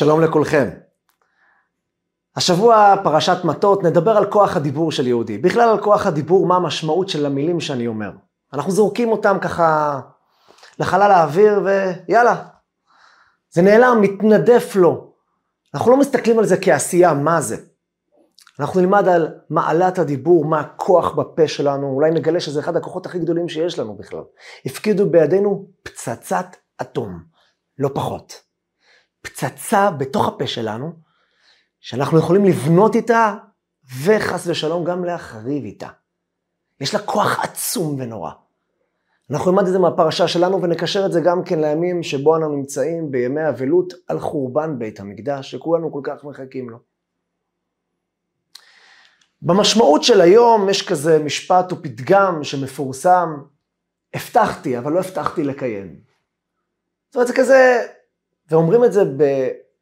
שלום לכולכם. השבוע פרשת מטות, נדבר על כוח הדיבור של יהודי. בכלל על כוח הדיבור, מה המשמעות של המילים שאני אומר. אנחנו זורקים אותם ככה לחלל האוויר ויאללה. זה נעלם, מתנדף לו. אנחנו לא מסתכלים על זה כעשייה, מה זה. אנחנו נלמד על מעלת הדיבור, מה הכוח בפה שלנו, אולי נגלה שזה אחד הכוחות הכי גדולים שיש לנו בכלל. הפקידו בידינו פצצת אטום, לא פחות. פצצה בתוך הפה שלנו, שאנחנו יכולים לבנות איתה, וחס ושלום גם להחריב איתה. יש לה כוח עצום ונורא. אנחנו נלמד את זה מהפרשה שלנו ונקשר את זה גם כן לימים שבו אנו נמצאים בימי אבלות על חורבן בית המקדש, שכולנו כל כך מחכים לו. במשמעות של היום יש כזה משפט או פתגם שמפורסם, הבטחתי, אבל לא הבטחתי לקיים. זאת אומרת, זה כזה, ואומרים את זה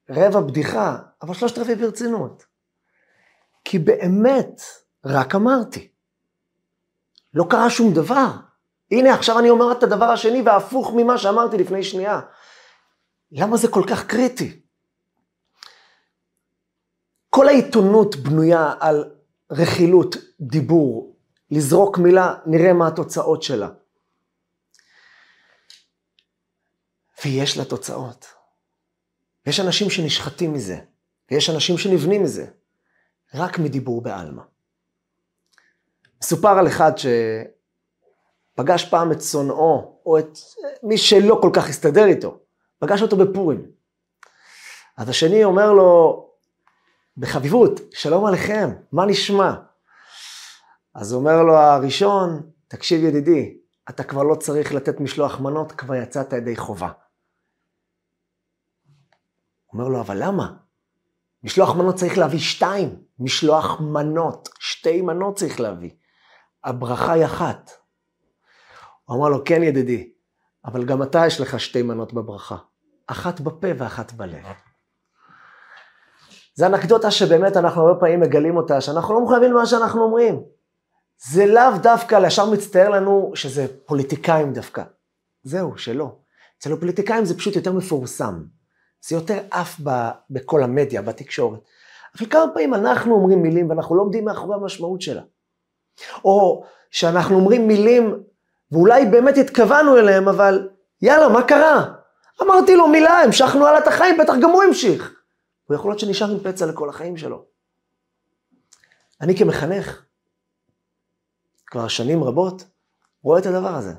ברבע בדיחה, אבל שלושת רבעי ברצינות. כי באמת, רק אמרתי. לא קרה שום דבר. הנה, עכשיו אני אומר את הדבר השני והפוך ממה שאמרתי לפני שנייה. למה זה כל כך קריטי? כל העיתונות בנויה על רכילות, דיבור, לזרוק מילה, נראה מה התוצאות שלה. ויש לה תוצאות. יש אנשים שנשחטים מזה, ויש אנשים שנבנים מזה, רק מדיבור בעלמא. מסופר על אחד שפגש פעם את שונאו, או את מי שלא כל כך הסתדר איתו, פגש אותו בפורים. אז השני אומר לו, בחביבות, שלום עליכם, מה נשמע? אז אומר לו הראשון, תקשיב ידידי, אתה כבר לא צריך לתת משלוח מנות, כבר יצאת ידי חובה. אומר לו, אבל למה? משלוח מנות צריך להביא שתיים, משלוח מנות, שתי מנות צריך להביא. הברכה היא אחת. הוא אמר לו, כן ידידי, אבל גם אתה יש לך שתי מנות בברכה, אחת בפה ואחת בלב. זה אנקדוטה שבאמת אנחנו הרבה פעמים מגלים אותה, שאנחנו לא מחויבים למה שאנחנו אומרים. זה לאו דווקא, ישר מצטער לנו שזה פוליטיקאים דווקא. זהו, שלא. אצל הפוליטיקאים זה פשוט יותר מפורסם. זה יותר עף בכל המדיה, בתקשורת. אבל כמה פעמים אנחנו אומרים מילים ואנחנו לא עומדים מאחורי המשמעות שלה. או שאנחנו אומרים מילים ואולי באמת התכוונו אליהם, אבל יאללה, מה קרה? אמרתי לו מילה, המשכנו הלאה את החיים, בטח גם הוא המשיך. הוא יכול להיות שנשאר עם פצע לכל החיים שלו. אני כמחנך, כבר שנים רבות, רואה את הדבר הזה.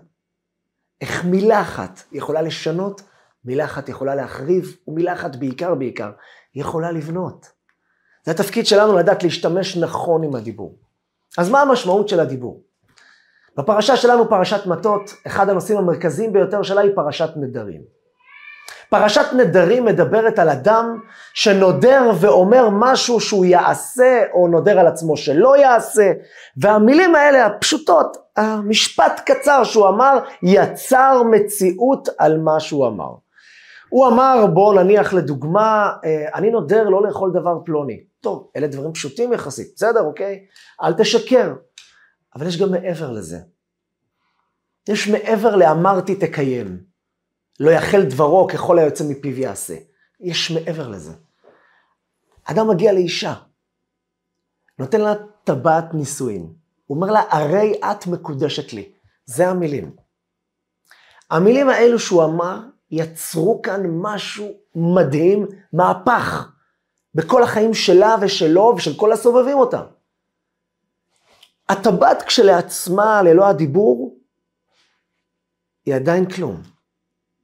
איך מילה אחת יכולה לשנות, מילה אחת יכולה להחריב, ומילה אחת בעיקר בעיקר יכולה לבנות. זה התפקיד שלנו לדעת להשתמש נכון עם הדיבור. אז מה המשמעות של הדיבור? בפרשה שלנו, פרשת מטות, אחד הנושאים המרכזיים ביותר שלה היא פרשת נדרים. פרשת נדרים מדברת על אדם שנודר ואומר משהו שהוא יעשה, או נודר על עצמו שלא יעשה, והמילים האלה הפשוטות, המשפט קצר שהוא אמר, יצר מציאות על מה שהוא אמר. הוא אמר, בוא נניח לדוגמה, אה, אני נודר לא לאכול דבר פלוני. טוב, אלה דברים פשוטים יחסית, בסדר, אוקיי? אל תשקר. אבל יש גם מעבר לזה. יש מעבר לאמרתי תקיים. לא יחל דברו ככל היוצא מפיו יעשה. יש מעבר לזה. אדם מגיע לאישה, נותן לה טבעת נישואין. הוא אומר לה, הרי את מקודשת לי. זה המילים. המילים האלו שהוא אמר, יצרו כאן משהו מדהים, מהפך, בכל החיים שלה ושלו ושל כל הסובבים אותה. הטבעת כשלעצמה, ללא הדיבור, היא עדיין כלום.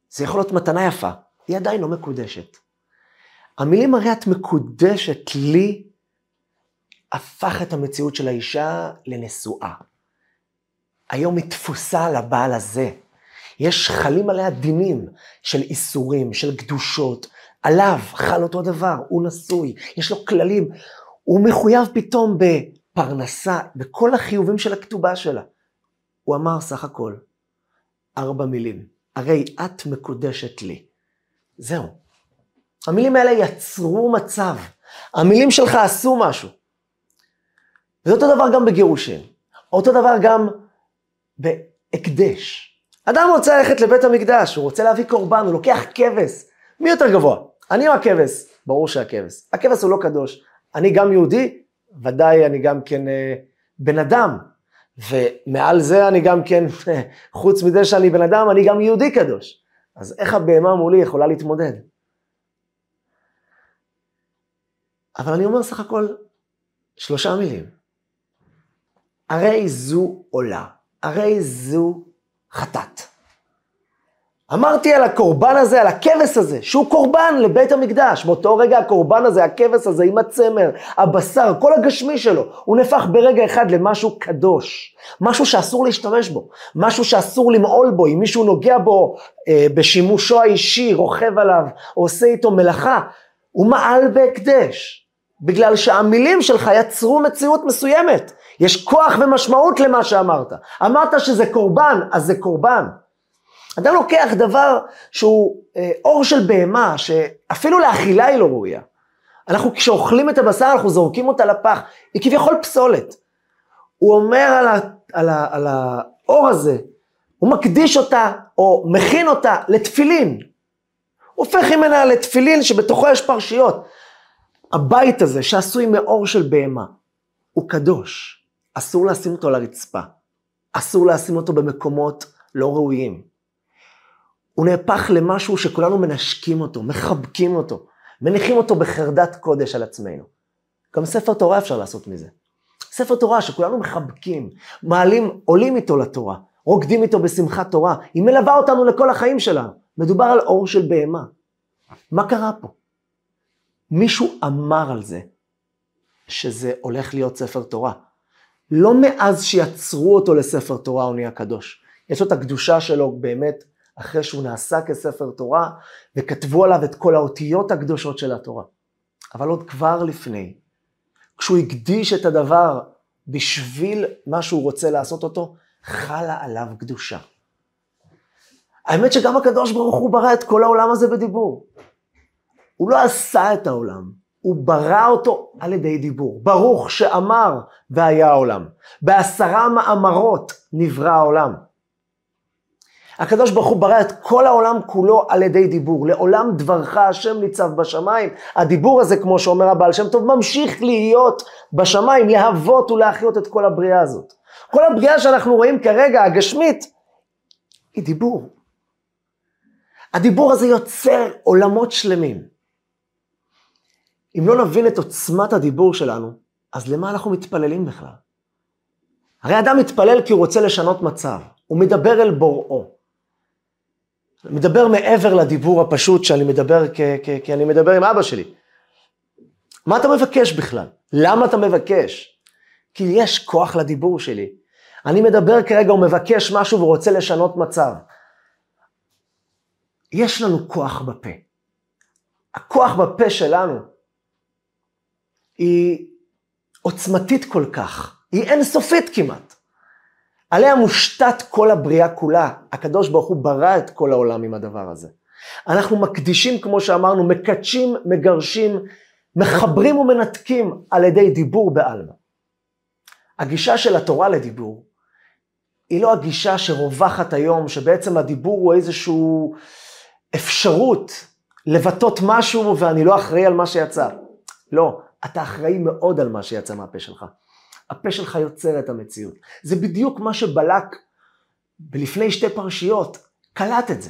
זה יכול להיות מתנה יפה, היא עדיין לא מקודשת. המילים הרי את מקודשת לי, הפך את המציאות של האישה לנשואה. היום היא תפוסה על הבעל הזה. יש חלים עליה דינים של איסורים, של קדושות. עליו חל אותו דבר, הוא נשוי, יש לו כללים. הוא מחויב פתאום בפרנסה, בכל החיובים של הכתובה שלה. הוא אמר סך הכל ארבע מילים. הרי את מקודשת לי. זהו. המילים האלה יצרו מצב. המילים שלך עשו משהו. וזה אותו דבר גם בגירושים. אותו דבר גם בהקדש. אדם רוצה ללכת לבית המקדש, הוא רוצה להביא קורבן, הוא לוקח כבש. מי יותר גבוה? אני או הכבש? ברור שהכבש. הכבש הוא לא קדוש. אני גם יהודי, ודאי אני גם כן אה, בן אדם. ומעל זה אני גם כן, חוץ מזה שאני בן אדם, אני גם יהודי קדוש. אז איך הבהמה מולי יכולה להתמודד? אבל אני אומר סך הכל שלושה מילים. הרי זו עולה, הרי זו חטאת. אמרתי על הקורבן הזה, על הכבש הזה, שהוא קורבן לבית המקדש. באותו רגע הקורבן הזה, הכבש הזה עם הצמר, הבשר, כל הגשמי שלו, הוא נהפך ברגע אחד למשהו קדוש. משהו שאסור להשתמש בו, משהו שאסור למעול בו. אם מישהו נוגע בו אה, בשימושו האישי, רוכב עליו, עושה איתו מלאכה, הוא מעל בהקדש. בגלל שהמילים שלך יצרו מציאות מסוימת. יש כוח ומשמעות למה שאמרת. אמרת שזה קורבן, אז זה קורבן. אדם לוקח דבר שהוא אה, אור של בהמה, שאפילו לאכילה היא לא ראויה. אנחנו כשאוכלים את הבשר אנחנו זורקים אותה לפח, היא כביכול פסולת. הוא אומר על, ה, על, ה, על האור הזה, הוא מקדיש אותה או מכין אותה לתפילין. הוא הופך ממנה לתפילין שבתוכו יש פרשיות. הבית הזה שעשוי מאור של בהמה, הוא קדוש. אסור לשים אותו על הרצפה. אסור לשים אותו במקומות לא ראויים. הוא נהפך למשהו שכולנו מנשקים אותו, מחבקים אותו, מניחים אותו בחרדת קודש על עצמנו. גם ספר תורה אפשר לעשות מזה. ספר תורה שכולנו מחבקים, מעלים, עולים איתו לתורה, רוקדים איתו בשמחת תורה, היא מלווה אותנו לכל החיים שלנו. מדובר על אור של בהמה. מה קרה פה? מישהו אמר על זה שזה הולך להיות ספר תורה. לא מאז שיצרו אותו לספר תורה הוא נהיה קדוש. יש לו את הקדושה שלו באמת אחרי שהוא נעשה כספר תורה וכתבו עליו את כל האותיות הקדושות של התורה. אבל עוד כבר לפני, כשהוא הקדיש את הדבר בשביל מה שהוא רוצה לעשות אותו, חלה עליו קדושה. האמת שגם הקדוש ברוך הוא ברא את כל העולם הזה בדיבור. הוא לא עשה את העולם, הוא ברא אותו על ידי דיבור. ברוך שאמר והיה העולם. בעשרה מאמרות נברא העולם. הקדוש ברוך הוא ברא את כל העולם כולו על ידי דיבור. לעולם דברך השם ניצב בשמיים. הדיבור הזה, כמו שאומר הבעל שם טוב, ממשיך להיות בשמיים, להוות ולהחיות את כל הבריאה הזאת. כל הבריאה שאנחנו רואים כרגע, הגשמית, היא דיבור. הדיבור הזה יוצר עולמות שלמים. אם לא נבין את עוצמת הדיבור שלנו, אז למה אנחנו מתפללים בכלל? הרי אדם מתפלל כי הוא רוצה לשנות מצב, הוא מדבר אל בוראו. מדבר מעבר לדיבור הפשוט שאני מדבר כי אני מדבר עם אבא שלי. מה אתה מבקש בכלל? למה אתה מבקש? כי יש כוח לדיבור שלי. אני מדבר כרגע ומבקש משהו ורוצה לשנות מצב. יש לנו כוח בפה. הכוח בפה שלנו היא עוצמתית כל כך, היא אינסופית כמעט. עליה מושתת כל הבריאה כולה. הקדוש ברוך הוא ברא את כל העולם עם הדבר הזה. אנחנו מקדישים, כמו שאמרנו, מקדשים, מגרשים, מחברים ומנתקים על ידי דיבור בעלמא. הגישה של התורה לדיבור היא לא הגישה שרווחת היום, שבעצם הדיבור הוא איזושהי אפשרות לבטאות משהו ואני לא אחראי על מה שיצא. לא, אתה אחראי מאוד על מה שיצא מהפה שלך. הפה שלך יוצר את המציאות. זה בדיוק מה שבלק בלפני שתי פרשיות, קלט את זה.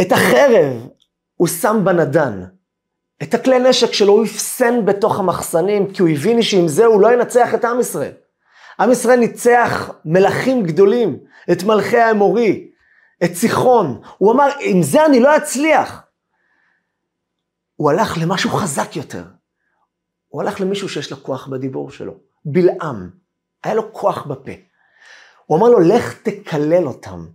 את החרב הוא שם בנדן. את הכלי נשק שלו הוא אפסן בתוך המחסנים, כי הוא הבין שעם זה הוא לא ינצח את עם ישראל. עם ישראל ניצח מלכים גדולים, את מלכי האמורי, את סיחון. הוא אמר, עם זה אני לא אצליח. הוא הלך למשהו חזק יותר. הוא הלך למישהו שיש לו כוח בדיבור שלו, בלעם, היה לו כוח בפה. הוא אמר לו, לך תקלל אותם.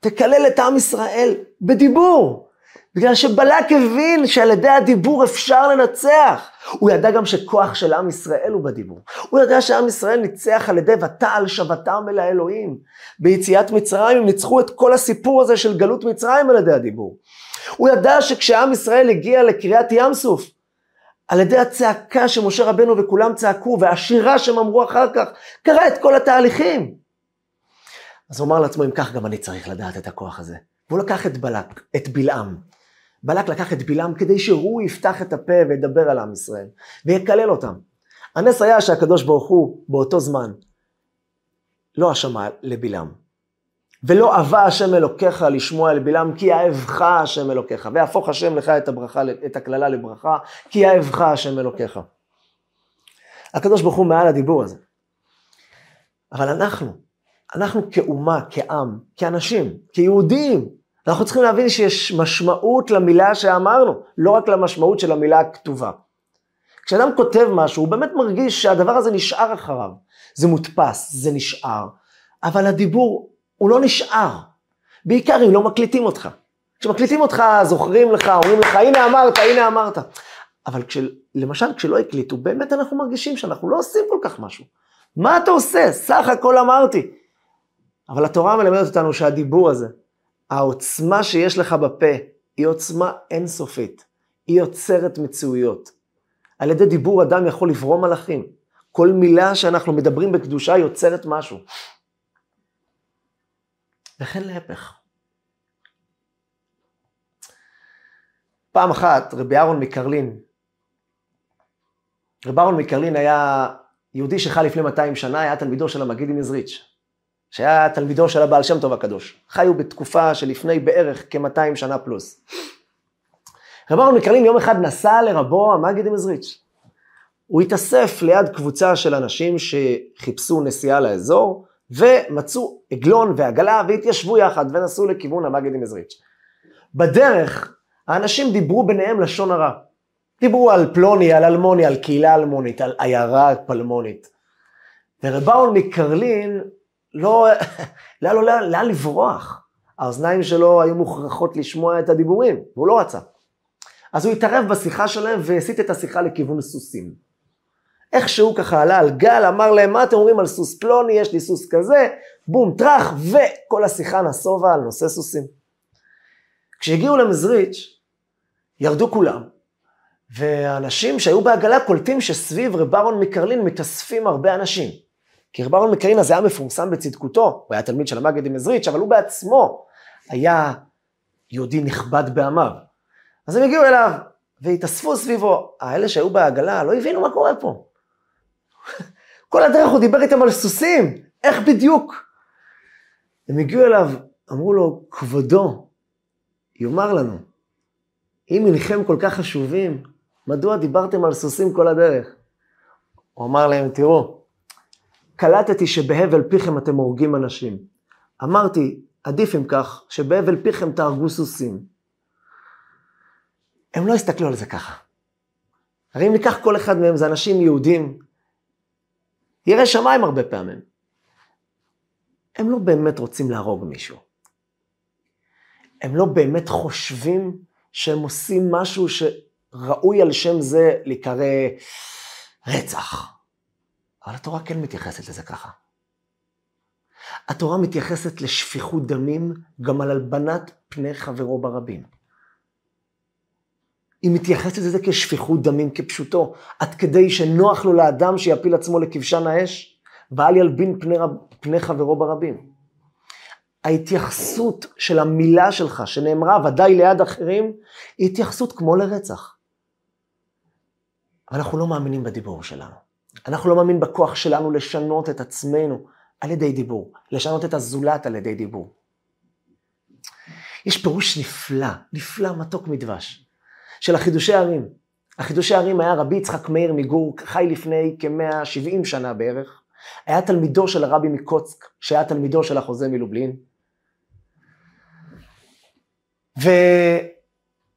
תקלל את עם ישראל בדיבור. בגלל שבלק הבין שעל ידי הדיבור אפשר לנצח. הוא ידע גם שכוח של עם ישראל הוא בדיבור. הוא ידע שעם ישראל ניצח על ידי ותעל שבתם אל האלוהים. ביציאת מצרים הם ניצחו את כל הסיפור הזה של גלות מצרים על ידי הדיבור. הוא ידע שכשעם ישראל הגיע לקריאת ים סוף, על ידי הצעקה שמשה רבנו וכולם צעקו, והשירה שהם אמרו אחר כך, קרה את כל התהליכים. אז הוא אמר לעצמו, אם כך גם אני צריך לדעת את הכוח הזה. והוא לקח את בלק, את בלעם, בלק לקח את בלעם כדי שהוא יפתח את הפה וידבר על עם ישראל, ויקלל אותם. הנס היה שהקדוש ברוך הוא באותו זמן לא אשמה לבלעם. ולא אבה השם אלוקיך לשמוע אל בלעם, כי אהבך השם אלוקיך. ויהפוך השם לך את הברכה, את הקללה לברכה, כי אהבך השם אלוקיך. הקדוש ברוך הוא מעל הדיבור הזה. אבל אנחנו, אנחנו כאומה, כעם, כאנשים, כיהודים, אנחנו צריכים להבין שיש משמעות למילה שאמרנו, לא רק למשמעות של המילה הכתובה. כשאדם כותב משהו, הוא באמת מרגיש שהדבר הזה נשאר אחריו. זה מודפס, זה נשאר, אבל הדיבור הוא לא נשאר. בעיקר אם לא מקליטים אותך. כשמקליטים אותך, זוכרים לך, אומרים לך, הנה אמרת, הנה אמרת. אבל כש, למשל, כשלא הקליטו, באמת אנחנו מרגישים שאנחנו לא עושים כל כך משהו. מה אתה עושה? סך הכל אמרתי. אבל התורה מלמדת אותנו שהדיבור הזה, העוצמה שיש לך בפה, היא עוצמה אינסופית. היא יוצרת מציאויות. על ידי דיבור אדם יכול לברום מלאכים. כל מילה שאנחנו מדברים בקדושה יוצרת משהו. וכן להפך. פעם אחת רבי אהרון מקרלין, רבי אהרון מקרלין היה יהודי שחי לפני 200 שנה, היה תלמידו של המגידי מזריץ', שהיה תלמידו של הבעל שם טוב הקדוש. חיו בתקופה שלפני בערך כ-200 שנה פלוס. רבי אהרון מקרלין יום אחד נסע לרבו המגידי מזריץ'. הוא התאסף ליד קבוצה של אנשים שחיפשו נסיעה לאזור, ומצאו עגלון ועגלה והתיישבו יחד ונסעו לכיוון המגד עם עזריץ'. בדרך האנשים דיברו ביניהם לשון הרע. דיברו על פלוני, על אלמוני, על קהילה אלמונית, על עיירה פלמונית. ורבאון מקרלין לא, לא, לא, לא, לאן לברוח. האוזניים שלו היו מוכרחות לשמוע את הדיבורים, והוא לא רצה. אז הוא התערב בשיחה שלהם והסיט את השיחה לכיוון סוסים. איכשהו ככה עלה על גל, אמר להם, מה אתם אומרים על סוס פלוני, יש לי סוס כזה, בום, טראח, וכל השיחה נסובה על נושא סוסים. כשהגיעו למזריץ', ירדו כולם, והאנשים שהיו בעגלה קולטים שסביב רב אהרון מקרלין מתאספים הרבה אנשים. כי רב אהרון מקרלין הזה היה מפורסם בצדקותו, הוא היה תלמיד של המגד עם מזריץ', אבל הוא בעצמו היה יהודי נכבד בעמיו. אז הם הגיעו אליו, והתאספו סביבו. האלה שהיו בעגלה לא הבינו מה קורה פה. כל הדרך הוא דיבר איתם על סוסים, איך בדיוק? הם הגיעו אליו, אמרו לו, כבודו, יאמר לנו, אם אינכם כל כך חשובים, מדוע דיברתם על סוסים כל הדרך? הוא אמר להם, תראו, קלטתי שבהבל פיכם אתם הורגים אנשים. אמרתי, עדיף אם כך, שבהבל פיכם תהרגו סוסים. הם לא הסתכלו על זה ככה. הרי אם ניקח כל אחד מהם, זה אנשים יהודים, ירא שמיים הרבה פעמים. הם לא באמת רוצים להרוג מישהו. הם לא באמת חושבים שהם עושים משהו שראוי על שם זה להיקרא רצח. אבל התורה כן מתייחסת לזה ככה. התורה מתייחסת לשפיכות דמים גם על הלבנת פני חברו ברבים. היא מתייחסת לזה כשפיכות דמים כפשוטו, עד כדי שנוח לו לאדם שיפיל עצמו לכבשן האש, ואל ילבין פני, רב, פני חברו ברבים. ההתייחסות של המילה שלך, שנאמרה ודאי ליד אחרים, היא התייחסות כמו לרצח. אבל אנחנו לא מאמינים בדיבור שלנו. אנחנו לא מאמינים בכוח שלנו לשנות את עצמנו על ידי דיבור, לשנות את הזולת על ידי דיבור. יש פירוש נפלא, נפלא מתוק מדבש. של החידושי ערים. החידושי ערים היה רבי יצחק מאיר מגור, חי לפני כ-170 שנה בערך. היה תלמידו של הרבי מקוצק, שהיה תלמידו של החוזה מלובלין.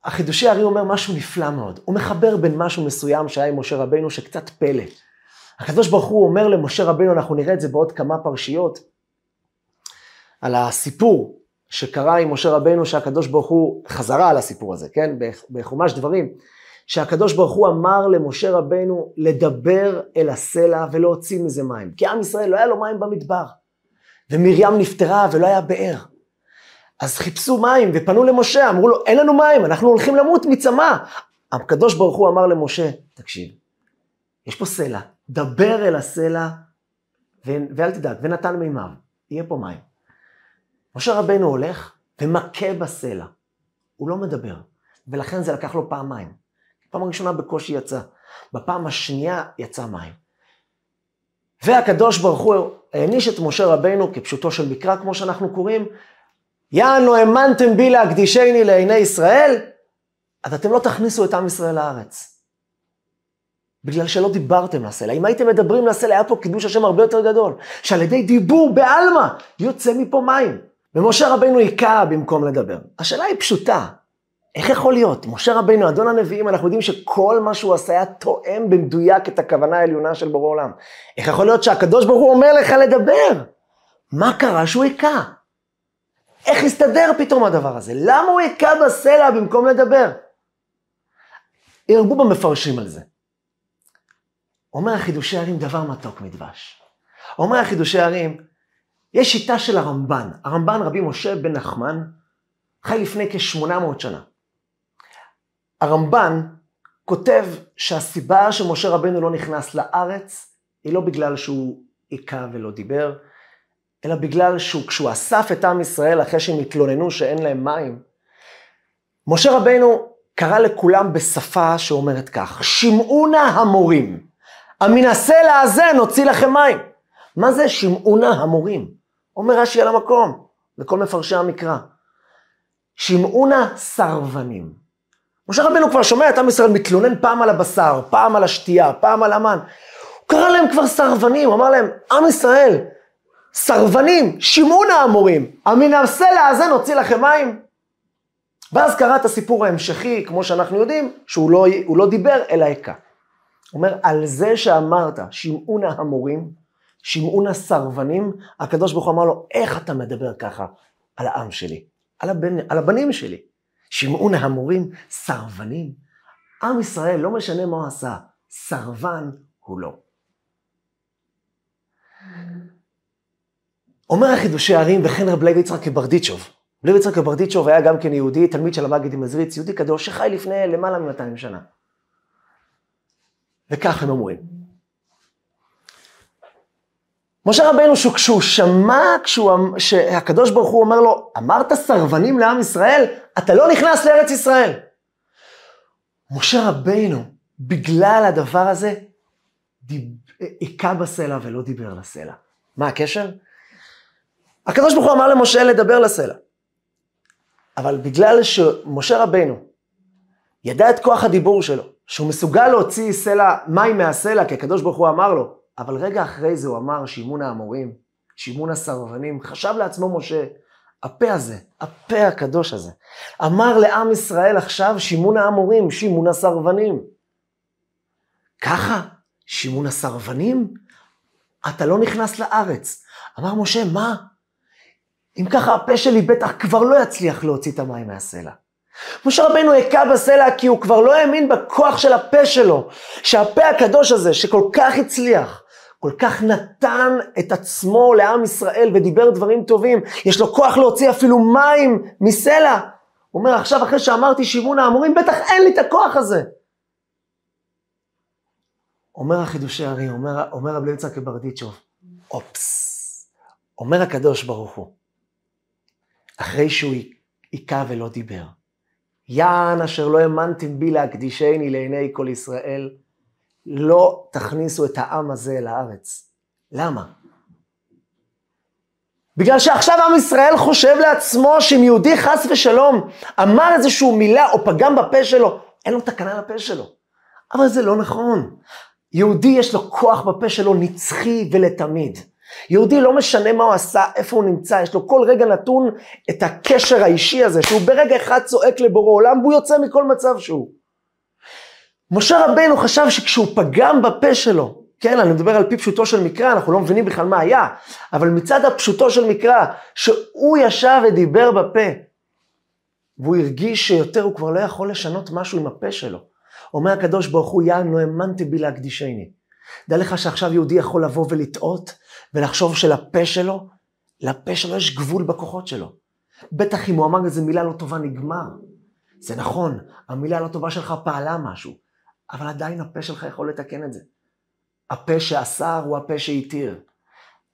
והחידושי ערים אומר משהו נפלא מאוד. הוא מחבר בין משהו מסוים שהיה עם משה רבנו, שקצת פלא. הקדוש ברוך הוא אומר למשה רבנו, אנחנו נראה את זה בעוד כמה פרשיות, על הסיפור שקרה עם משה רבנו, שהקדוש ברוך הוא, חזרה על הסיפור הזה, כן? בחומש דברים, שהקדוש ברוך הוא אמר למשה רבנו לדבר אל הסלע ולהוציא מזה מים. כי עם ישראל לא היה לו מים במדבר. ומרים נפטרה ולא היה באר. אז חיפשו מים ופנו למשה, אמרו לו, אין לנו מים, אנחנו הולכים למות מצמא. הקדוש ברוך הוא אמר למשה, תקשיב, יש פה סלע, דבר אל הסלע ואל תדאג, ונתן מימיו, יהיה פה מים. משה רבנו הולך ומכה בסלע. הוא לא מדבר. ולכן זה לקח לו פעמיים. בפעם הראשונה בקושי יצא, בפעם השנייה יצא מים. והקדוש ברוך הוא העניש את משה רבינו כפשוטו של מקרא, כמו שאנחנו קוראים, יענו האמנתם בי להקדישני לעיני ישראל, אז אתם לא תכניסו את עם ישראל לארץ. בגלל שלא דיברתם לסלע. אם הייתם מדברים לסלע, היה פה קידוש השם הרבה יותר גדול. שעל ידי דיבור בעלמא יוצא מפה מים. ומשה רבינו היכה במקום לדבר. השאלה היא פשוטה, איך יכול להיות? משה רבינו, אדון הנביאים, אנחנו יודעים שכל מה שהוא עשה היה תואם במדויק את הכוונה העליונה של בורא עולם. איך יכול להיות שהקדוש ברוך הוא אומר לך לדבר? מה קרה שהוא היכה? איך הסתדר פתאום הדבר הזה? למה הוא היכה בסלע במקום לדבר? הרבו במפרשים על זה. אומר החידושי הרים דבר מתוק מדבש. אומר החידושי הרים, יש שיטה של הרמב"ן. הרמב"ן רבי משה בן נחמן חי לפני כ-800 שנה. הרמב"ן כותב שהסיבה שמשה רבנו לא נכנס לארץ היא לא בגלל שהוא היכה ולא דיבר, אלא בגלל שהוא, כשהוא אסף את עם ישראל אחרי שהם התלוננו שאין להם מים, משה רבנו קרא לכולם בשפה שאומרת כך, שמעו נא המורים, המן הסלע הזה נוציא לכם מים. מה זה שמעו נא המורים? אומר רש"י על המקום, לכל מפרשי המקרא. שמעו נא סרבנים. משה רבנו כבר שומע את עם ישראל מתלונן פעם על הבשר, פעם על השתייה, פעם על המן. הוא קרא להם כבר סרבנים, הוא אמר להם, עם ישראל, סרבנים, שמעו נא המורים, המן הסלע הזה נוציא לכם מים. ואז קרא את הסיפור ההמשכי, כמו שאנחנו יודעים, שהוא לא, לא דיבר, אלא הכה. אומר, על זה שאמרת, שמעו נא המורים, שמעו נא סרבנים, הקדוש ברוך הוא אמר לו, איך אתה מדבר ככה על העם שלי, על, הבנ... על הבנים שלי? שמעו נא המורים, סרבנים. עם ישראל, לא משנה מה הוא עשה, סרבן הוא לא. אומר החידושי הערים, וכן רב לוי יצחק כברדיצ'וב. לוי יצחק כברדיצ'וב היה גם כן יהודי, תלמיד של המגיד מזריץ, יהודי קדוש שחי לפני למעלה מ-200 שנה. וכך הם אומרים. משה רבנו, כשהוא שמע, כשהוא, אמ- שהקדוש ברוך הוא אומר לו, אמרת סרבנים לעם ישראל, אתה לא נכנס לארץ ישראל. משה רבנו, בגלל הדבר הזה, היכה בסלע ולא דיבר לסלע. מה הקשר? הקדוש ברוך הוא אמר למשה לדבר לסלע. אבל בגלל שמשה רבנו ידע את כוח הדיבור שלו, שהוא מסוגל להוציא סלע, מים מהסלע, כי הקדוש ברוך הוא אמר לו, אבל רגע אחרי זה הוא אמר שימון האמורים, שימון הסרבנים, חשב לעצמו משה, הפה הזה, הפה הקדוש הזה, אמר לעם ישראל עכשיו שימון האמורים, שימון הסרבנים. ככה, שימון הסרבנים? אתה לא נכנס לארץ. אמר משה, מה? אם ככה הפה שלי בטח כבר לא יצליח להוציא את המים מהסלע. משה רבנו הכה בסלע כי הוא כבר לא האמין בכוח של הפה שלו, שהפה הקדוש הזה שכל כך הצליח, כל כך נתן את עצמו לעם ישראל ודיבר דברים טובים, יש לו כוח להוציא אפילו מים מסלע. הוא אומר עכשיו אחרי שאמרתי שימון האמורים, בטח אין לי את הכוח הזה. אומר החידושי הרי, אומר, אומר רבי יצחק ברדיצ'וב, אופס, אומר הקדוש ברוך הוא, אחרי שהוא היכה ולא דיבר, יען אשר לא האמנתם בי להקדישני לעיני כל ישראל, לא תכניסו את העם הזה לארץ. למה? בגלל שעכשיו עם ישראל חושב לעצמו שאם יהודי חס ושלום אמר איזושהי מילה או פגם בפה שלו, אין לו תקנה לפה שלו. אבל זה לא נכון. יהודי יש לו כוח בפה שלו נצחי ולתמיד. יהודי לא משנה מה הוא עשה, איפה הוא נמצא, יש לו כל רגע נתון את הקשר האישי הזה, שהוא ברגע אחד צועק לבורא עולם והוא יוצא מכל מצב שהוא. משה רבנו חשב שכשהוא פגם בפה שלו, כן, אני מדבר על פי פשוטו של מקרא, אנחנו לא מבינים בכלל מה היה, אבל מצד הפשוטו של מקרא, שהוא ישב ודיבר בפה, והוא הרגיש שיותר הוא כבר לא יכול לשנות משהו עם הפה שלו. אומר הקדוש ברוך הוא, יען לא האמנתי בי להקדישני. דע לך שעכשיו יהודי יכול לבוא ולטעות, ולחשוב שלפה שלו, לפה שלו יש גבול בכוחות שלו. בטח אם הוא אמר איזה מילה לא טובה, נגמר. זה נכון, המילה הלא טובה שלך פעלה משהו, אבל עדיין הפה שלך יכול לתקן את זה. הפה שאסר הוא הפה שהתיר.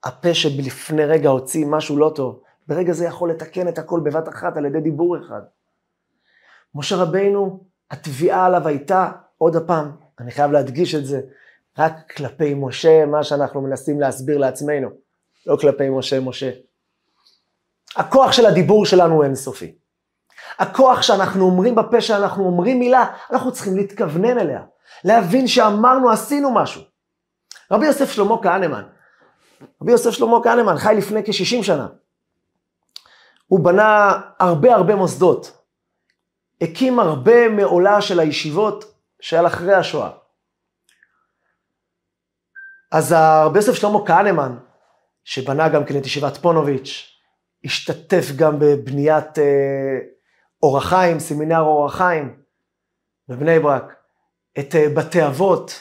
הפה שלפני רגע הוציא משהו לא טוב, ברגע זה יכול לתקן את הכל בבת אחת על ידי דיבור אחד. משה רבינו, התביעה עליו הייתה, עוד הפעם, אני חייב להדגיש את זה, רק כלפי משה, מה שאנחנו מנסים להסביר לעצמנו, לא כלפי משה משה. הכוח של הדיבור שלנו הוא אינסופי. הכוח שאנחנו אומרים בפה שאנחנו אומרים מילה, אנחנו צריכים להתכוונן אליה. להבין שאמרנו, עשינו משהו. רבי יוסף שלמה כהנמן, רבי יוסף שלמה כהנמן חי לפני כ-60 שנה. הוא בנה הרבה הרבה מוסדות. הקים הרבה מעולה של הישיבות שעל אחרי השואה. אז רבי יוסף שלמה כהנמן, שבנה גם כן את ישיבת פונוביץ', השתתף גם בבניית אה, אור החיים, סמינר אור החיים בבני ברק, את אה, בתי אבות,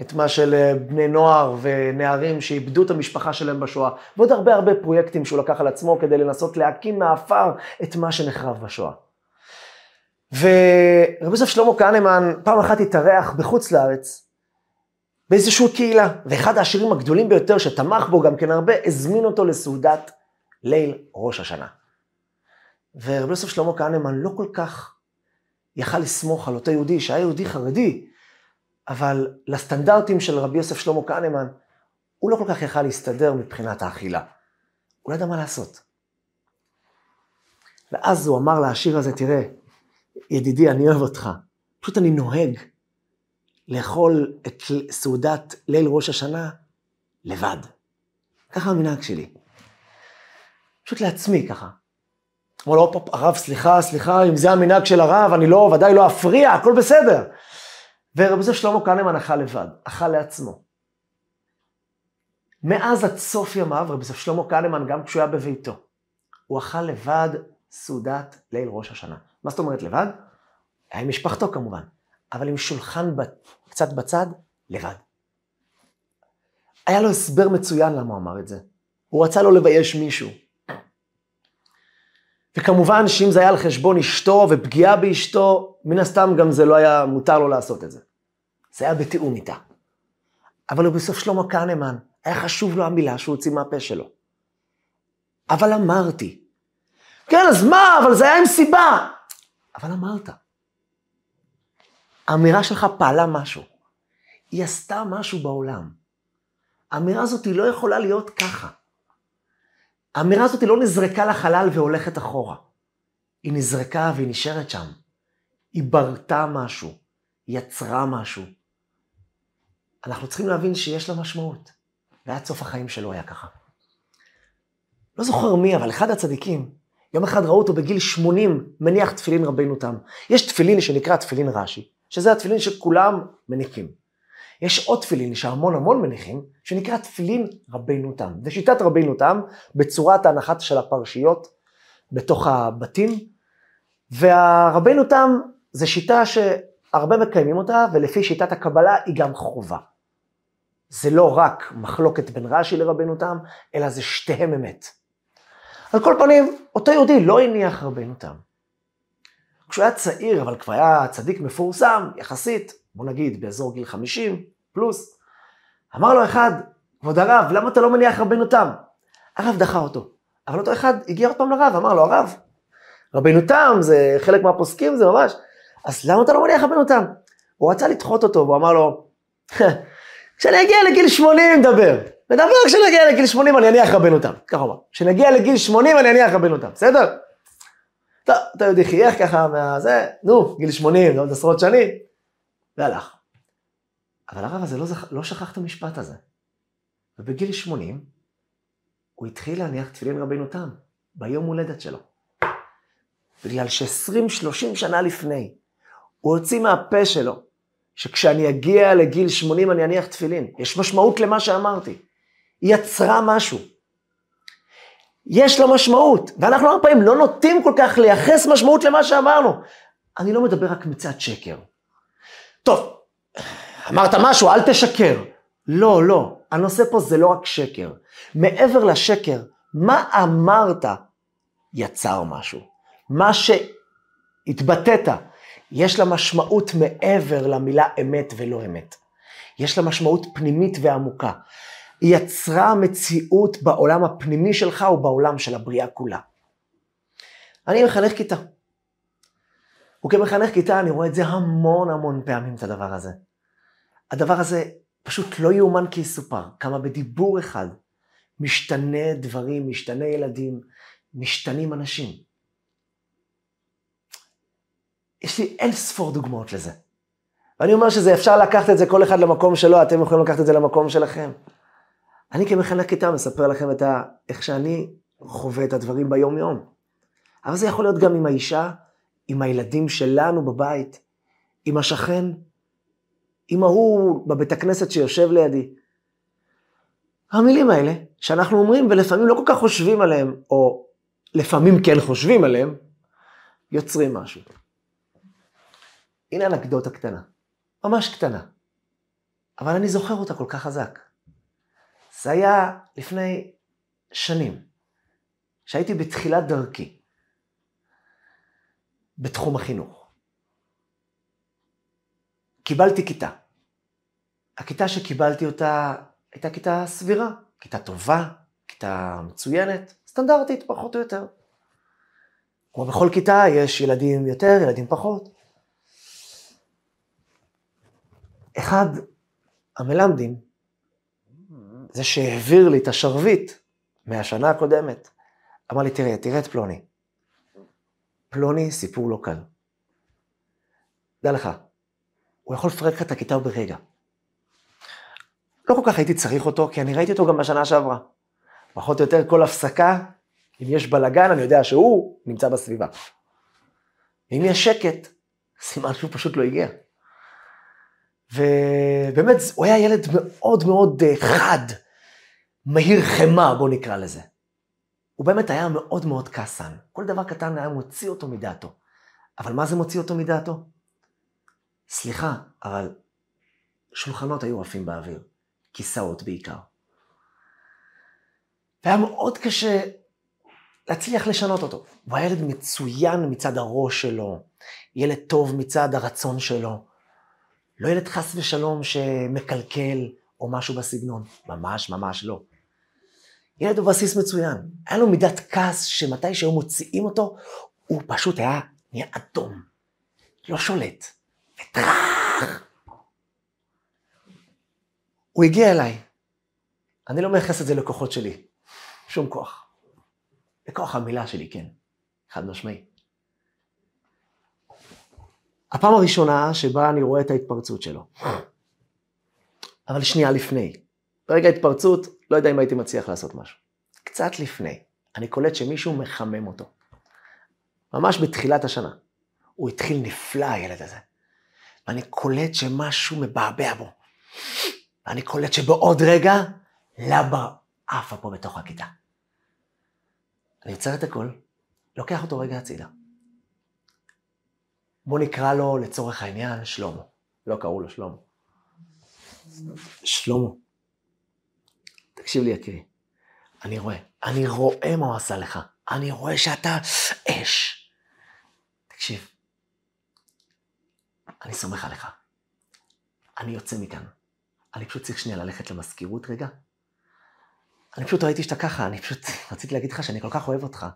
את מה של אה, בני נוער ונערים שאיבדו את המשפחה שלהם בשואה, ועוד הרבה הרבה פרויקטים שהוא לקח על עצמו כדי לנסות להקים מעפר את מה שנחרב בשואה. ורבי יוסף שלמה כהנמן פעם אחת התארח בחוץ לארץ, באיזושהי קהילה, ואחד העשירים הגדולים ביותר שתמך בו גם כן הרבה, הזמין אותו לסעודת ליל ראש השנה. ורבי יוסף שלמה כהנמן לא כל כך יכל לסמוך על אותו יהודי, שהיה יהודי חרדי, אבל לסטנדרטים של רבי יוסף שלמה כהנמן, הוא לא כל כך יכל להסתדר מבחינת האכילה. הוא לא ידע מה לעשות. ואז הוא אמר לעשיר הזה, תראה, ידידי, אני אוהב אותך. פשוט אני נוהג לאכול את סעודת ליל ראש השנה לבד. ככה המנהג שלי. פשוט לעצמי ככה. אמר לו, הרב, סליחה, סליחה, אם זה המנהג של הרב, אני לא, ודאי לא אפריע, הכל בסדר. ורבי זו שלמה כהנמן אכל לבד, אכל לעצמו. מאז עד סוף ימיו, רבי זו שלמה כהנמן, גם כשהוא היה בביתו, הוא אכל לבד סעודת ליל ראש השנה. מה זאת אומרת לבד? היה עם משפחתו כמובן, אבל עם שולחן קצת בצד, לבד. היה לו הסבר מצוין למה הוא אמר את זה. הוא רצה לא לבייש מישהו. וכמובן שאם זה היה על חשבון אשתו ופגיעה באשתו, מן הסתם גם זה לא היה מותר לו לעשות את זה. זה היה בתיאום איתה. אבל בסוף שלמה כהנמן, היה חשוב לו המילה שהוא הוציא מהפה שלו. אבל אמרתי. כן, אז מה? אבל זה היה עם סיבה. אבל אמרת. האמירה שלך פעלה משהו. היא עשתה משהו בעולם. האמירה הזאת היא לא יכולה להיות ככה. האמירה הזאת לא נזרקה לחלל והולכת אחורה. היא נזרקה והיא נשארת שם. היא ברתה משהו, היא יצרה משהו. אנחנו צריכים להבין שיש לה משמעות. ועד סוף החיים שלו היה ככה. לא זוכר מי, אבל אחד הצדיקים, יום אחד ראו אותו בגיל 80 מניח תפילין רבינו תם. יש תפילין שנקרא תפילין רש"י, שזה התפילין שכולם מניחים. יש עוד תפילין שהמון המון מניחים, שנקרא תפילין רבינו תם. זה שיטת רבינו תם בצורת ההנחת של הפרשיות בתוך הבתים, והרבינו תם זה שיטה שהרבה מקיימים אותה, ולפי שיטת הקבלה היא גם חובה. זה לא רק מחלוקת בין רש"י לרבינו תם, אלא זה שתיהם אמת. על כל פנים, אותו יהודי לא הניח רבינו תם. כשהוא היה צעיר, אבל כבר היה צדיק מפורסם, יחסית, בוא נגיד באזור גיל 50 פלוס, אמר לו אחד, כבוד הרב, למה אתה לא מניח רבנו תם? הרב דחה אותו. אבל אותו אחד הגיע עוד פעם לרב, אמר לו, הרב, רבנו תם זה חלק מהפוסקים, זה ממש, אז למה אתה לא מניח רבנו תם? הוא רצה לדחות אותו, והוא אמר לו, כשאני אגיע לגיל 80 נדבר. נדבר כשאני אגיע לגיל 80 אני אניח רבנו תם. ככה הוא אמר. כשנגיע לגיל 80 אני אניח רבנו תם, בסדר? טוב, אתה יודע, חייך ככה מהזה, נו, גיל 80, זה עוד עשרות שנים. והלך. אבל הרב הזה לא, זכ... לא שכח את המשפט הזה. ובגיל 80, הוא התחיל להניח תפילין רבינו תם, ביום הולדת שלו. בגלל ש-20-30 שנה לפני, הוא הוציא מהפה שלו, שכשאני אגיע לגיל 80 אני אניח תפילין. יש משמעות למה שאמרתי. היא יצרה משהו. יש לה משמעות, ואנחנו הרבה פעמים לא נוטים כל כך לייחס משמעות למה שאמרנו. אני לא מדבר רק מצד שקר. טוב, אמרת משהו, אל תשקר. לא, לא, הנושא פה זה לא רק שקר. מעבר לשקר, מה אמרת יצר משהו. מה שהתבטאת, יש לה משמעות מעבר למילה אמת ולא אמת. יש לה משמעות פנימית ועמוקה. היא יצרה מציאות בעולם הפנימי שלך ובעולם של הבריאה כולה. אני מחנך כיתה. וכמחנך כיתה אני רואה את זה המון המון פעמים, את הדבר הזה. הדבר הזה פשוט לא יאומן כי יסופר, כמה בדיבור אחד משתנה דברים, משתנה ילדים, משתנים אנשים. יש לי אין ספור דוגמאות לזה. ואני אומר שזה אפשר לקחת את זה כל אחד למקום שלו, אתם יכולים לקחת את זה למקום שלכם. אני כמחנך כיתה מספר לכם את ה... איך שאני חווה את הדברים ביום-יום. אבל זה יכול להיות גם עם האישה, עם הילדים שלנו בבית, עם השכן, עם ההוא בבית הכנסת שיושב לידי. המילים האלה, שאנחנו אומרים ולפעמים לא כל כך חושבים עליהם, או לפעמים כן חושבים עליהם, יוצרים משהו. הנה אנקדוטה קטנה, ממש קטנה, אבל אני זוכר אותה כל כך חזק. זה היה לפני שנים, שהייתי בתחילת דרכי בתחום החינוך. קיבלתי כיתה. הכיתה שקיבלתי אותה הייתה כיתה סבירה, כיתה טובה, כיתה מצוינת, סטנדרטית פחות או יותר. כמו בכל כיתה יש ילדים יותר, ילדים פחות. אחד המלמדים, זה שהעביר לי את השרביט מהשנה הקודמת, אמר לי, תראה, תראה את פלוני. פלוני, סיפור לא קל. דע לך, הוא יכול לפרק לך את הכיתה ברגע. לא כל כך הייתי צריך אותו, כי אני ראיתי אותו גם בשנה שעברה. פחות או יותר כל הפסקה, אם יש בלאגן, אני יודע שהוא נמצא בסביבה. ואם יש שקט, סימן שהוא פשוט לא הגיע. ובאמת, הוא היה ילד מאוד מאוד אה, חד, מהיר חמה, בוא נקרא לזה. הוא באמת היה מאוד מאוד כעסן. כל דבר קטן היה מוציא אותו מדעתו. אבל מה זה מוציא אותו מדעתו? סליחה, אבל שולחנות היו עפים באוויר. כיסאות בעיקר. והיה מאוד קשה להצליח לשנות אותו. הוא היה ילד מצוין מצד הראש שלו, ילד טוב מצד הרצון שלו. לא ילד חס ושלום שמקלקל או משהו בסגנון, ממש ממש לא. ילד בבסיס מצוין. היה לו מידת כעס שמתי שהיו מוציאים אותו, הוא פשוט היה נהיה אדום. לא שולט. וטראח! הוא הגיע אליי. אני לא מייחס את זה לכוחות שלי, שום כוח. לכוח המילה שלי, כן, חד משמעי. הפעם הראשונה שבה אני רואה את ההתפרצות שלו. אבל שנייה לפני. ברגע ההתפרצות, לא יודע אם הייתי מצליח לעשות משהו. קצת לפני, אני קולט שמישהו מחמם אותו. ממש בתחילת השנה. הוא התחיל נפלא, הילד הזה. ואני קולט שמשהו מבעבע בו. ואני קולט שבעוד רגע, לבה עפה פה בתוך הכיתה. אני עוצר את הכל, לוקח אותו רגע הצידה. בוא נקרא לו לצורך העניין שלמה. לא קראו לו שלמה. שלמה, תקשיב לי יקירי, אני רואה, אני רואה מה הוא עשה לך, אני רואה שאתה אש. תקשיב, אני סומך עליך. אני יוצא מכאן. אני פשוט צריך שנייה ללכת למזכירות רגע. אני פשוט ראיתי שאתה ככה, אני פשוט רציתי להגיד לך שאני כל כך אוהב אותך.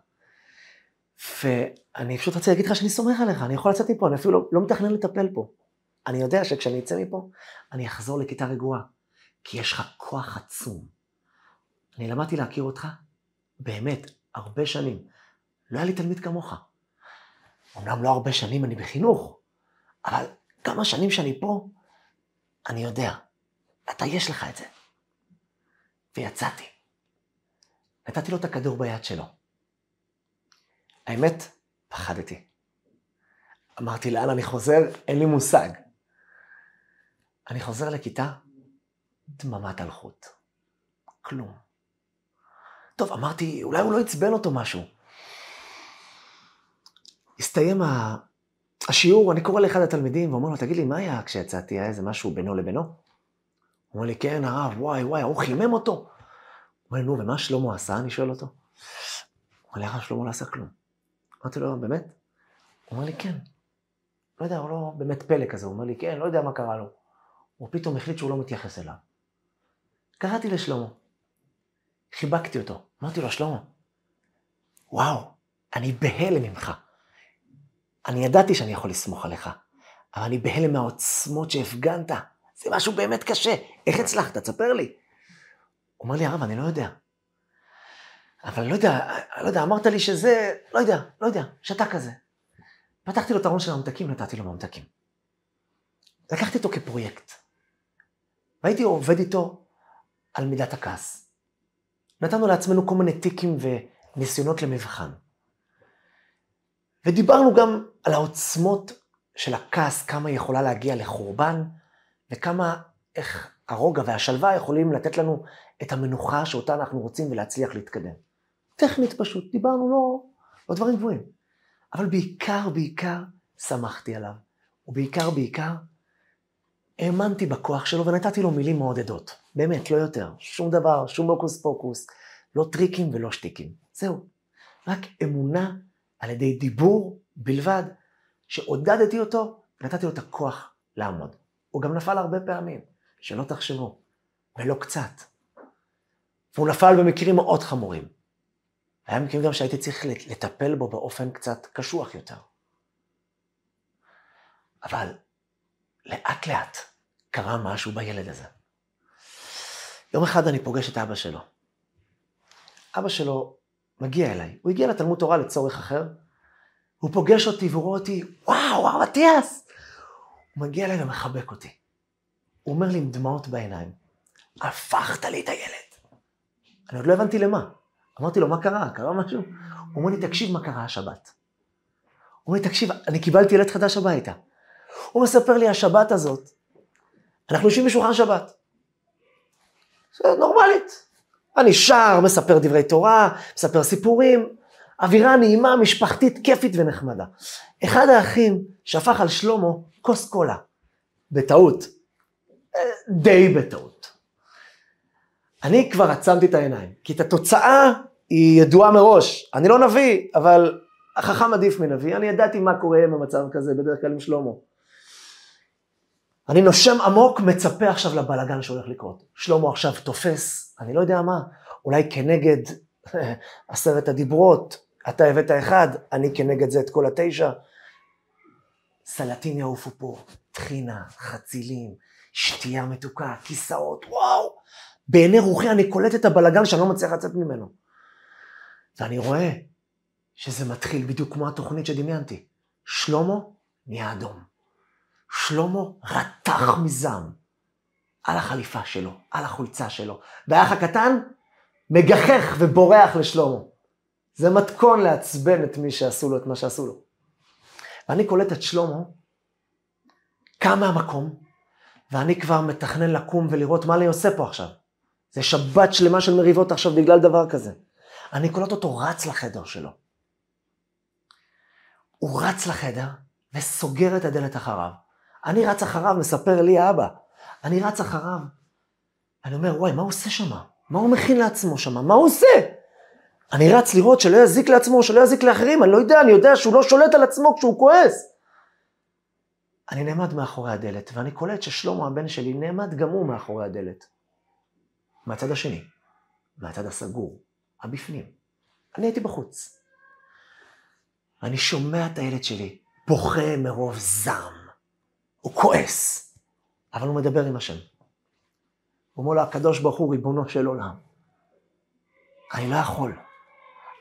ואני פשוט רציתי להגיד לך שאני סומך עליך, אני יכול לצאת מפה, אני אפילו לא, לא מתכנן לטפל פה. אני יודע שכשאני אצא מפה, אני אחזור לכיתה רגועה, כי יש לך כוח עצום. אני למדתי להכיר אותך, באמת, הרבה שנים. לא היה לי תלמיד כמוך. אמנם לא הרבה שנים אני בחינוך, אבל כמה שנים שאני פה, אני יודע. אתה, יש לך את זה. ויצאתי. נתתי לו את הכדור ביד שלו. האמת, פחדתי. אמרתי, לאן אני חוזר? אין לי מושג. אני חוזר לכיתה, דממת אלחוט. כלום. טוב, אמרתי, אולי הוא לא עצבן אותו משהו. הסתיים ה... השיעור, אני קורא לאחד התלמידים ואומר לו, תגיד לי, מה היה כשיצאתי? היה איזה משהו בינו לבינו? הוא אומר לי, כן, הרב, וואי, וואי, הוא חימם אותו. הוא אומר לי, נו, ומה שלמה עשה? אני שואל אותו. הוא אומר לי, הרב, שלמה לא עשה כלום. אמרתי לו, באמת? הוא אומר לי, כן. לא יודע, הוא לא באמת פלא כזה. הוא אומר לי, כן, לא יודע מה קרה לו. הוא פתאום החליט שהוא לא מתייחס אליו. קראתי לשלמה. חיבקתי אותו. אמרתי לו, שלמה, וואו, אני בהלם ממך. אני ידעתי שאני יכול לסמוך עליך, אבל אני בהלם מהעוצמות שהפגנת. זה משהו באמת קשה. איך הצלחת? תספר לי. הוא אומר לי, הרב, אני לא יודע. אבל לא יודע, לא יודע, אמרת לי שזה, לא יודע, לא יודע, שתה כזה. פתחתי לו את הארון של הממתקים, נתתי לו ממתקים. לקחתי אותו כפרויקט. והייתי עובד איתו על מידת הכעס. נתנו לעצמנו כל מיני טיקים וניסיונות למבחן. ודיברנו גם על העוצמות של הכעס, כמה היא יכולה להגיע לחורבן, וכמה, איך הרוגע והשלווה יכולים לתת לנו את המנוחה שאותה אנחנו רוצים ולהצליח להתקדם. טכנית פשוט, דיברנו לא, לא דברים גבוהים. אבל בעיקר, בעיקר, שמחתי עליו. ובעיקר, בעיקר, האמנתי בכוח שלו ונתתי לו מילים מעודדות. באמת, לא יותר. שום דבר, שום הוקוס פוקוס, לא טריקים ולא שטיקים. זהו. רק אמונה על ידי דיבור בלבד, שעודדתי אותו, ונתתי לו את הכוח לעמוד. הוא גם נפל הרבה פעמים, שלא תחשבו, ולא קצת. והוא נפל במקרים מאוד חמורים. היה מקרים גם שהייתי צריך לטפל בו באופן קצת קשוח יותר. אבל לאט לאט קרה משהו בילד הזה. יום אחד אני פוגש את אבא שלו. אבא שלו מגיע אליי, הוא הגיע לתלמוד תורה לצורך אחר, הוא פוגש אותי והוא רואה אותי, וואו, הרב אטיאס! הוא מגיע אליי ומחבק אותי. הוא אומר לי עם דמעות בעיניים, הפכת לי את הילד. אני עוד לא הבנתי למה. אמרתי לו, מה קרה? קרה משהו? הוא אומר לי, תקשיב מה קרה השבת. הוא אומר לי, תקשיב, אני קיבלתי ילד חדש הביתה. הוא מספר לי, השבת הזאת, אנחנו יושבים בשולחן שבת. זה נורמלית. אני שר, מספר דברי תורה, מספר סיפורים, אווירה נעימה, משפחתית, כיפית ונחמדה. אחד האחים שפך על שלמה כוס קולה, בטעות, אה, די בטעות. אני כבר עצמתי את העיניים, כי את התוצאה היא ידועה מראש. אני לא נביא, אבל החכם עדיף מנביא. אני ידעתי מה קורה במצב כזה, בדרך כלל עם שלמה. אני נושם עמוק, מצפה עכשיו לבלגן שהולך לקרות. שלמה עכשיו תופס, אני לא יודע מה, אולי כנגד עשרת הדיברות, אתה הבאת אחד, אני כנגד זה את כל התשע. סלטים יעופו פה, טחינה, חצילים, שתייה מתוקה, כיסאות, וואו. בעיני רוחי אני קולט את הבלגן שאני לא מצליח לצאת ממנו. ואני רואה שזה מתחיל בדיוק כמו התוכנית שדמיינתי. שלמה נהיה אדום. שלמה רתח מזעם על החליפה שלו, על החולצה שלו, והאח הקטן מגחך ובורח לשלמה. זה מתכון לעצבן את מי שעשו לו את מה שעשו לו. ואני קולט את שלמה, קם מהמקום, ואני כבר מתכנן לקום ולראות מה אני עושה פה עכשיו. זה שבת שלמה של מריבות עכשיו בגלל דבר כזה. אני קולט אותו רץ לחדר שלו. הוא רץ לחדר וסוגר את הדלת אחריו. אני רץ אחריו, מספר לי האבא. אני רץ אחריו. אני אומר, וואי, מה הוא עושה שם? מה הוא מכין לעצמו שם? מה הוא עושה? אני רץ לראות שלא יזיק לעצמו, שלא יזיק לאחרים, אני לא יודע, אני יודע שהוא לא שולט על עצמו כשהוא כועס. אני נעמד מאחורי הדלת, ואני קולט ששלמה הבן שלי נעמד גם הוא מאחורי הדלת. מהצד השני, מהצד הסגור, הבפנים. אני הייתי בחוץ. ואני שומע את הילד שלי בוכה מרוב זעם. הוא כועס, אבל הוא מדבר עם השם. הוא אומר לו, הקדוש ברוך הוא ריבונו של עולם. אני לא יכול.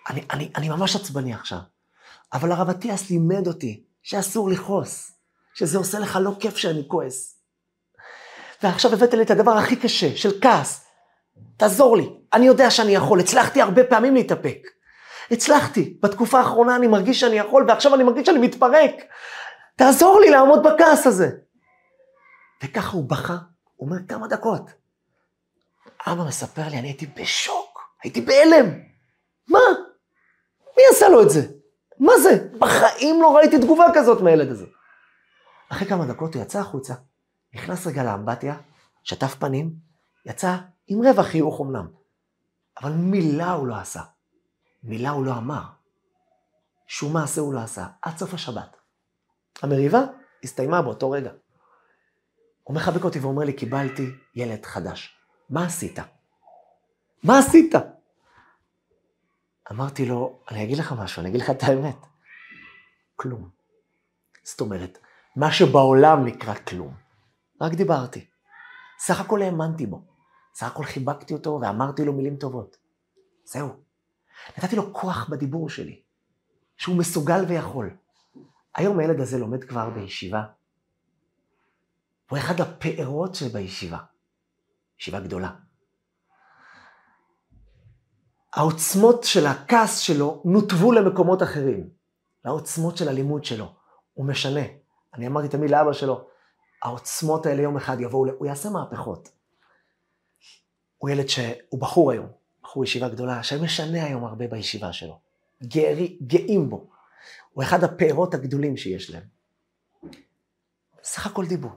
אני, אני, אני ממש עצבני עכשיו. אבל הרב אטיאס לימד אותי שאסור לכעוס, שזה עושה לך לא כיף שאני כועס. ועכשיו הבאת לי את הדבר הכי קשה, של כעס. תעזור לי, אני יודע שאני יכול, הצלחתי הרבה פעמים להתאפק. הצלחתי, בתקופה האחרונה אני מרגיש שאני יכול, ועכשיו אני מרגיש שאני מתפרק. תעזור לי לעמוד בכעס הזה. וככה הוא בכה, הוא אומר כמה דקות. אבא מספר לי, אני הייתי בשוק, הייתי בהלם. מה? מי עשה לו את זה? מה זה? בחיים לא ראיתי תגובה כזאת מהילד הזה. אחרי כמה דקות הוא יצא החוצה, נכנס רגע לאמבטיה, שטף פנים, יצא עם רבע חיוך אמנם, אבל מילה הוא לא עשה. מילה הוא לא אמר. שום מעשה הוא לא עשה, עד סוף השבת. המריבה הסתיימה באותו רגע. הוא מחבק אותי ואומר לי, קיבלתי ילד חדש. מה עשית? מה עשית? אמרתי לו, אני אגיד לך משהו, אני אגיד לך את האמת. כלום. זאת אומרת, מה שבעולם נקרא כלום. רק דיברתי. סך הכל האמנתי בו. סך הכל חיבקתי אותו ואמרתי לו מילים טובות. זהו. נתתי לו כוח בדיבור שלי, שהוא מסוגל ויכול. היום הילד הזה לומד כבר בישיבה. הוא אחד הפארות שבישיבה. ישיבה גדולה. העוצמות של הכעס שלו נותבו למקומות אחרים, לעוצמות של הלימוד שלו. הוא משנה. אני אמרתי תמיד לאבא שלו, העוצמות האלה יום אחד יבואו, הוא יעשה מהפכות. הוא ילד שהוא בחור היום, בחור ישיבה גדולה, שמשנה היום הרבה בישיבה שלו. גארי, גאים בו. הוא אחד הפארות הגדולים שיש להם. סך הכל דיבור.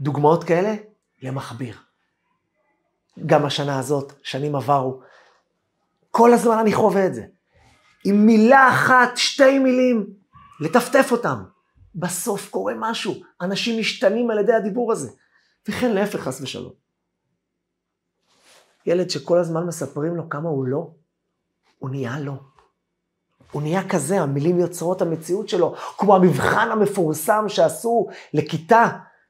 דוגמאות כאלה למכביר. גם השנה הזאת, שנים עברו, כל הזמן אני חווה את זה. עם מילה אחת, שתי מילים, לטפטף אותם. בסוף קורה משהו, אנשים משתנים על ידי הדיבור הזה. וכן להפך, חס ושלום. ילד שכל הזמן מספרים לו כמה הוא לא, הוא נהיה לא. הוא נהיה כזה, המילים יוצרות המציאות שלו, כמו המבחן המפורסם שעשו לכיתה,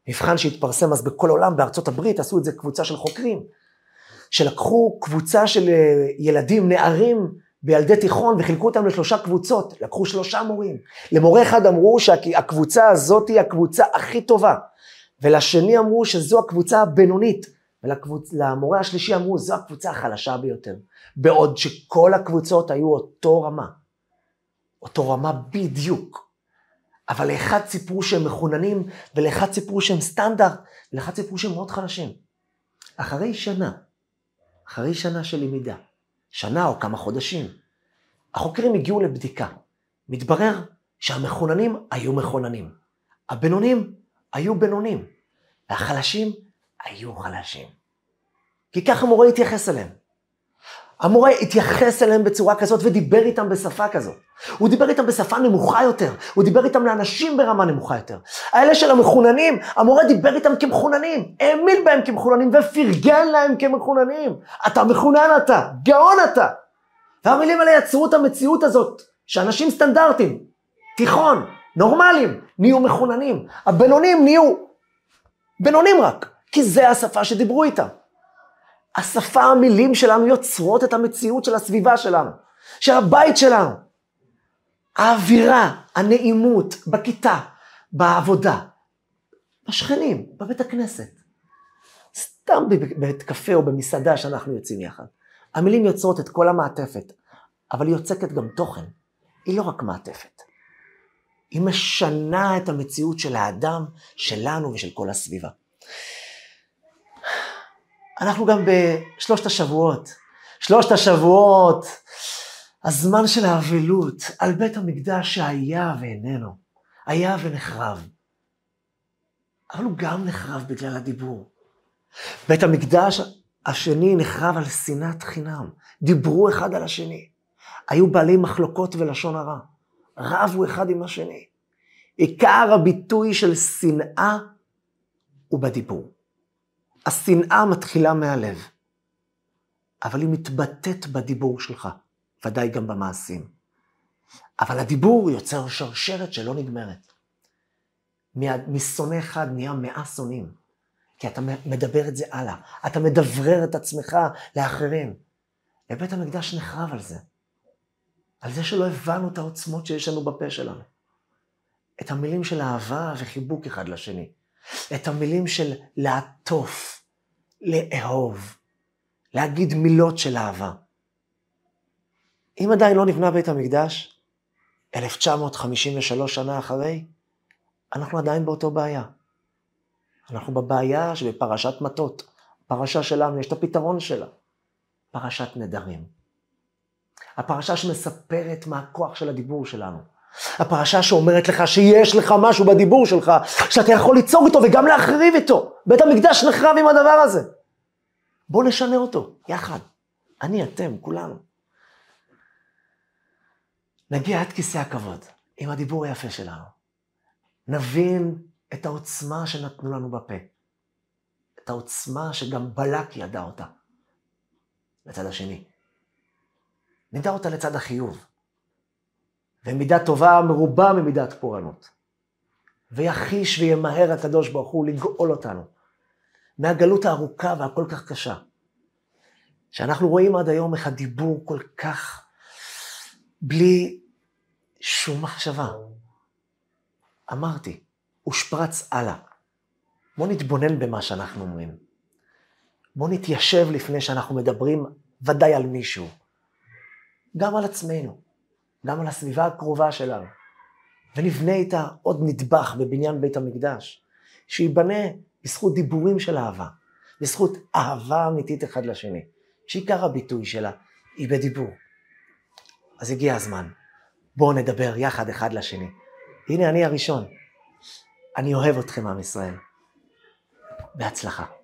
מבחן שהתפרסם אז בכל עולם, בארצות הברית, עשו את זה קבוצה של חוקרים, שלקחו קבוצה של אה, ילדים, נערים, בילדי תיכון וחילקו אותם לשלושה קבוצות, לקחו שלושה מורים. למורה אחד אמרו שהקבוצה הזאת היא הקבוצה הכי טובה, ולשני אמרו שזו הקבוצה הבינונית, ולמורה השלישי אמרו זו הקבוצה החלשה ביותר, בעוד שכל הקבוצות היו אותו רמה, אותו רמה בדיוק. אבל לאחד סיפרו שהם מחוננים, ולאחד סיפרו שהם סטנדרט, ולאחד סיפרו שהם מאוד חלשים. אחרי שנה, אחרי שנה של למידה, שנה או כמה חודשים. החוקרים הגיעו לבדיקה. מתברר שהמחוננים היו מחוננים. הבינונים היו בינונים. והחלשים היו חלשים. כי ככה המורה התייחס אליהם. המורה התייחס אליהם בצורה כזאת ודיבר איתם בשפה כזאת. הוא דיבר איתם בשפה נמוכה יותר, הוא דיבר איתם לאנשים ברמה נמוכה יותר. האלה של המחוננים, המורה דיבר איתם כמחוננים, האמין בהם כמחוננים ופרגן להם כמחוננים. אתה מחונן אתה, גאון אתה. והמילים האלה יצרו את המציאות הזאת, שאנשים סטנדרטים, תיכון, נורמליים, נהיו מחוננים. הבינונים נהיו בינונים רק, כי זה השפה שדיברו איתם. השפה, המילים שלנו יוצרות את המציאות של הסביבה שלנו, של הבית שלנו. האווירה, הנעימות, בכיתה, בעבודה, בשכנים, בבית הכנסת. סתם בבית קפה או במסעדה שאנחנו יוצאים יחד. המילים יוצרות את כל המעטפת, אבל היא יוצקת גם תוכן. היא לא רק מעטפת. היא משנה את המציאות של האדם, שלנו ושל כל הסביבה. אנחנו גם בשלושת השבועות. שלושת השבועות, הזמן של האבלות, על בית המקדש שהיה ואיננו, היה ונחרב. אבל הוא גם נחרב בגלל הדיבור. בית המקדש השני נחרב על שנאת חינם. דיברו אחד על השני. היו בעלי מחלוקות ולשון הרע. רבו אחד עם השני. עיקר הביטוי של שנאה הוא בדיבור. השנאה מתחילה מהלב, אבל היא מתבטאת בדיבור שלך, ודאי גם במעשים. אבל הדיבור יוצר שרשרת שלא נגמרת. משונא אחד נהיה מאה שונאים, כי אתה מדבר את זה הלאה, אתה מדברר את עצמך לאחרים. ובית המקדש נחרב על זה, על זה שלא הבנו את העוצמות שיש לנו בפה שלנו. את המילים של אהבה וחיבוק אחד לשני. את המילים של לעטוף, לאהוב, להגיד מילות של אהבה. אם עדיין לא נבנה בית המקדש, 1953 שנה אחרי, אנחנו עדיין באותו בעיה. אנחנו בבעיה שבפרשת מטות, פרשה שלנו, יש את הפתרון שלה. פרשת נדרים. הפרשה שמספרת מה הכוח של הדיבור שלנו. הפרשה שאומרת לך שיש לך משהו בדיבור שלך, שאתה יכול ליצור איתו וגם להחריב איתו. בית המקדש נחרב עם הדבר הזה. בואו נשנה אותו, יחד. אני, אתם, כולנו. נגיע עד כיסא הכבוד, עם הדיבור היפה שלנו. נבין את העוצמה שנתנו לנו בפה. את העוצמה שגם בלק ידע אותה. לצד השני. נדע אותה לצד החיוב. ומידה טובה מרובה ממידת פורענות. ויחיש וימהר הקדוש ברוך הוא לגאול אותנו מהגלות הארוכה והכל כך קשה. שאנחנו רואים עד היום איך הדיבור כל כך בלי שום מחשבה. אמרתי, הושפרץ הלאה. בואו נתבונן במה שאנחנו אומרים. בואו נתיישב לפני שאנחנו מדברים ודאי על מישהו. גם על עצמנו, גם על הסביבה הקרובה שלנו. ונבנה איתה עוד נדבך בבניין בית המקדש, שייבנה בזכות דיבורים של אהבה, בזכות אהבה אמיתית אחד לשני, שעיקר הביטוי שלה היא בדיבור. אז הגיע הזמן, בואו נדבר יחד אחד לשני. הנה אני הראשון, אני אוהב אתכם, עם ישראל. בהצלחה.